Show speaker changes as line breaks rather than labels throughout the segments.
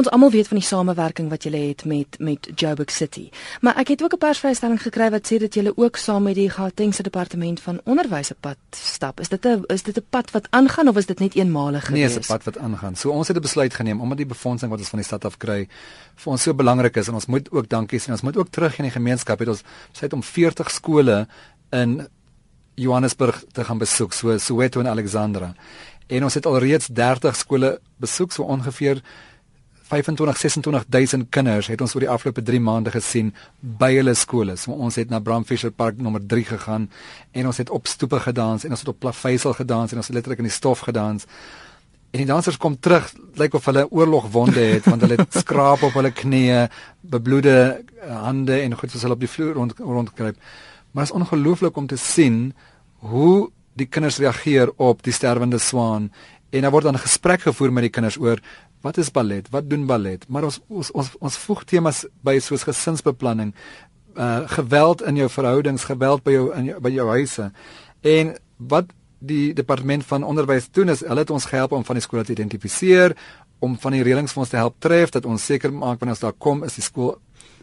ons almal weet van die samewerking wat julle het met met Joburg City. Maar ek het ook 'n persvrystelling gekry wat sê dat julle ook saam met die Gautengse departement van onderwys op pad stap. Is dit 'n is dit 'n pad wat aangaan of is dit net eenmalig gewees?
Nee, is 'n pad wat aangaan. So ons het 'n besluit geneem omdat die befondsing wat ons van die stad af kry vir ons so belangrik is en ons moet ook dankie sê. Ons moet ook terug in die gemeenskap. Het ons sê om 40 skole in Johannesburg te gaan besoek, so Soweto en Alexandra. En ons het alreeds 30 skole besoek, so ongeveer 25 26000 kinders het ons oor die afgelope 3 maande gesien by hulle skole. So ons het na Bram Fisher Park nommer 3 gegaan en ons het op stoepe gedans en ons het op Plaveisel gedans en ons het letterlik in die stof gedans. En die dansers kom terug, lyk of hulle oorlogwonde het want hulle het skraap op hulle knieë, bebloede hande en goed soos hulle op die vloer rond rondkruip. Maar dit is ongelooflik om te sien hoe die kinders reageer op die sterwende swaan en daar word dan 'n gesprek gevoer met die kinders oor wat is ballet? Wat doen ballet? Maar ons ons ons, ons voeg temas by soos gesinsbeplanning, uh geweld in jou verhoudings, geweld by jou in jou, by jou huise. En wat die departement van onderwys doen is hulle het ons gehelp om van die skole te identifiseer, om van die reëlings vir ons te help tref dat ons seker maak wanneer ons daar kom is die skool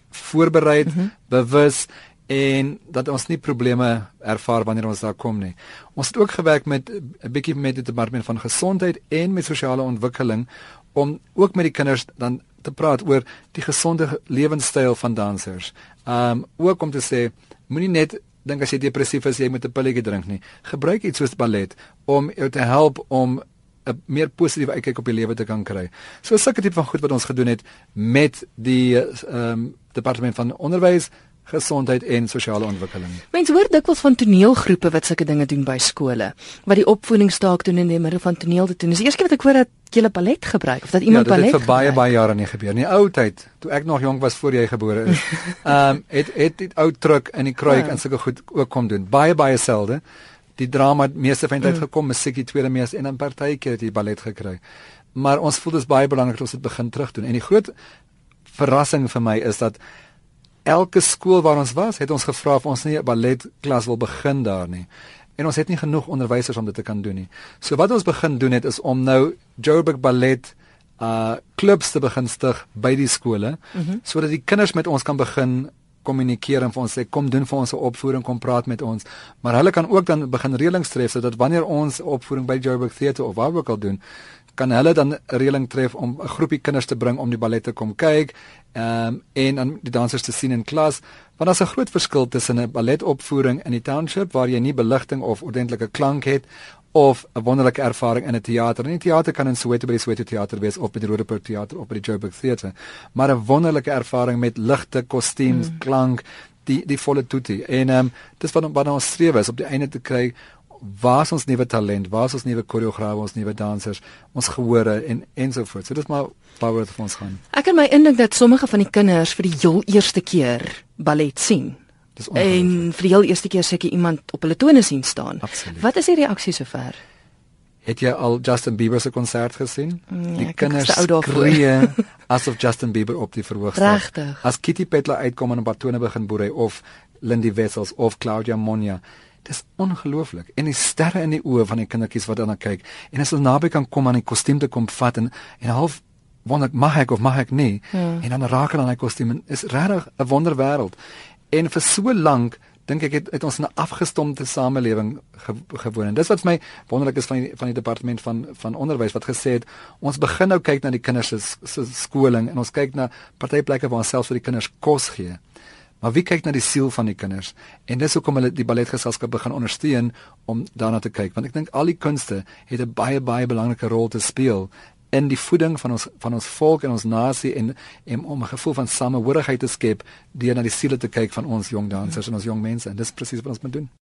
voorberei, mm -hmm. bewus en dat ons nie probleme ervaar wanneer ons daar kom nie. Ons het ook gewerk met 'n bietjie met die departement van gesondheid en met sosiale ontwikkeling om ook met die kinders dan te praat oor die gesonde lewenstyl van dansers. Um ook om te sê moenie net dink as jy depressief is jy moet 'n pilletjie drink nie. Gebruik iets soos ballet om jou te help om 'n meer positiewe uitkyk op die lewe te kan kry. So sulke tipe van goed wat ons gedoen het met die ehm um, departement van onderwys gesondheid en sosiale ontwikkeling.
Mense hoor dikwels van toneelgroepe wat sulke dinge doen by skole, wat die opvoedingsstaak doen in die middel van toneel te doen. Dis eers keer wat ek hoor dat jy ballet gebruik of dat iemand
ja,
ballet
gebruik. Ja, dit het vir baie baie jare nie gebeur nie. Ou tyd, toe ek nog jonk was voor jy gebore is. Ehm um, het het die ou truck in die kruik ja. en sulke goed ook kom doen. Baie baie selde. Die drama meeste van tyd mm. gekom, musiek die tweede meeste en 'n partykeer het jy ballet gekry. Maar ons voel dit is baie belangrik dat ons dit begin terug doen. En die groot verrassing vir my is dat elke skool waar ons was, het ons gevra of ons nie 'n balletklas wil begin daar nie. En ons het nie genoeg onderwysers om dit te kan doen nie. So wat ons begin doen het is om nou Joburg Ballet uh klubs te begin stig by die skole mm -hmm. sodat die kinders met ons kan begin kommunikeer en vir ons sê kom doen vir ons 'n opvoering, kom praat met ons. Maar hulle kan ook dan begin reëlings tref sodat wanneer ons opvoering by Joburg Theatre of waar ook al doen, kan hulle dan 'n reëling tref om 'n groepie kinders te bring om die ballet te kom kyk ehm um, en dan die dansers te sien in klas want daar's 'n groot verskil tussen 'n balletopvoering in die township waar jy nie beligting of ordentlike klank het of 'n wonderlike ervaring in 'n teater. In 'n teater kan in Soweto by die Soweto teater wees of by die Roodepoort teater of by die Joburg theater. Maar 'n wonderlike ervaring met ligte, kostuums, mm. klank, die die volle toetie. En ehm um, dis wat wat ons streef is op die einde te kry waar is ons nuwe talent, waar is ons nuwe koreograwe, ons nuwe dansers, ons gehore en ensovoorts. So dis maar waar wat vir ons gaan.
Ek kan my indink dat sommige van die kinders vir die heel eerste keer ballet sien. Dis en vir die heel eerste keer seker iemand op hulle tone sien staan.
Absoluut.
Wat is die reaksie sover?
Het jy al Justin Bieber se konsert gesien?
Nee,
die kinders skree asof Justin Bieber op die verhoog
staan. Regtig.
As Kitty Petla uitkom en 'n batone begin boerei of Lindy Wessels of Claudia Monia Dis ongelooflik. En die sterre in die oë van die kindertjies wat daarna kyk en as hulle naby kan kom aan die kostuum te kom vat en en half wonder mag ek of mag ek nie hmm. en dan raak hulle aan die kostuum en is regtig 'n wonderwêreld. En vir so lank dink ek het, het ons 'n afgestomde samelewing ge, gewoon. En dis wat vir my wonderlik is van die van die departement van van onderwys wat gesê het ons begin nou kyk na die kinders se skoling en ons kyk na partyplekke waar ons selfs vir die kinders kos gee. Maar wie kyk na die siel van die kinders? En dis hoekom hulle die balletgeselskap begin ondersteun om daarna te kyk, want ek dink al die kunste het 'n baie baie belangrike rol te speel in die voeding van ons van ons volk en ons nasie en, en om 'n gevoel van samehorigheid te skep deur na die siele te kyk van ons jong dansers en ons jong mense. En dis presies wat ons moet doen.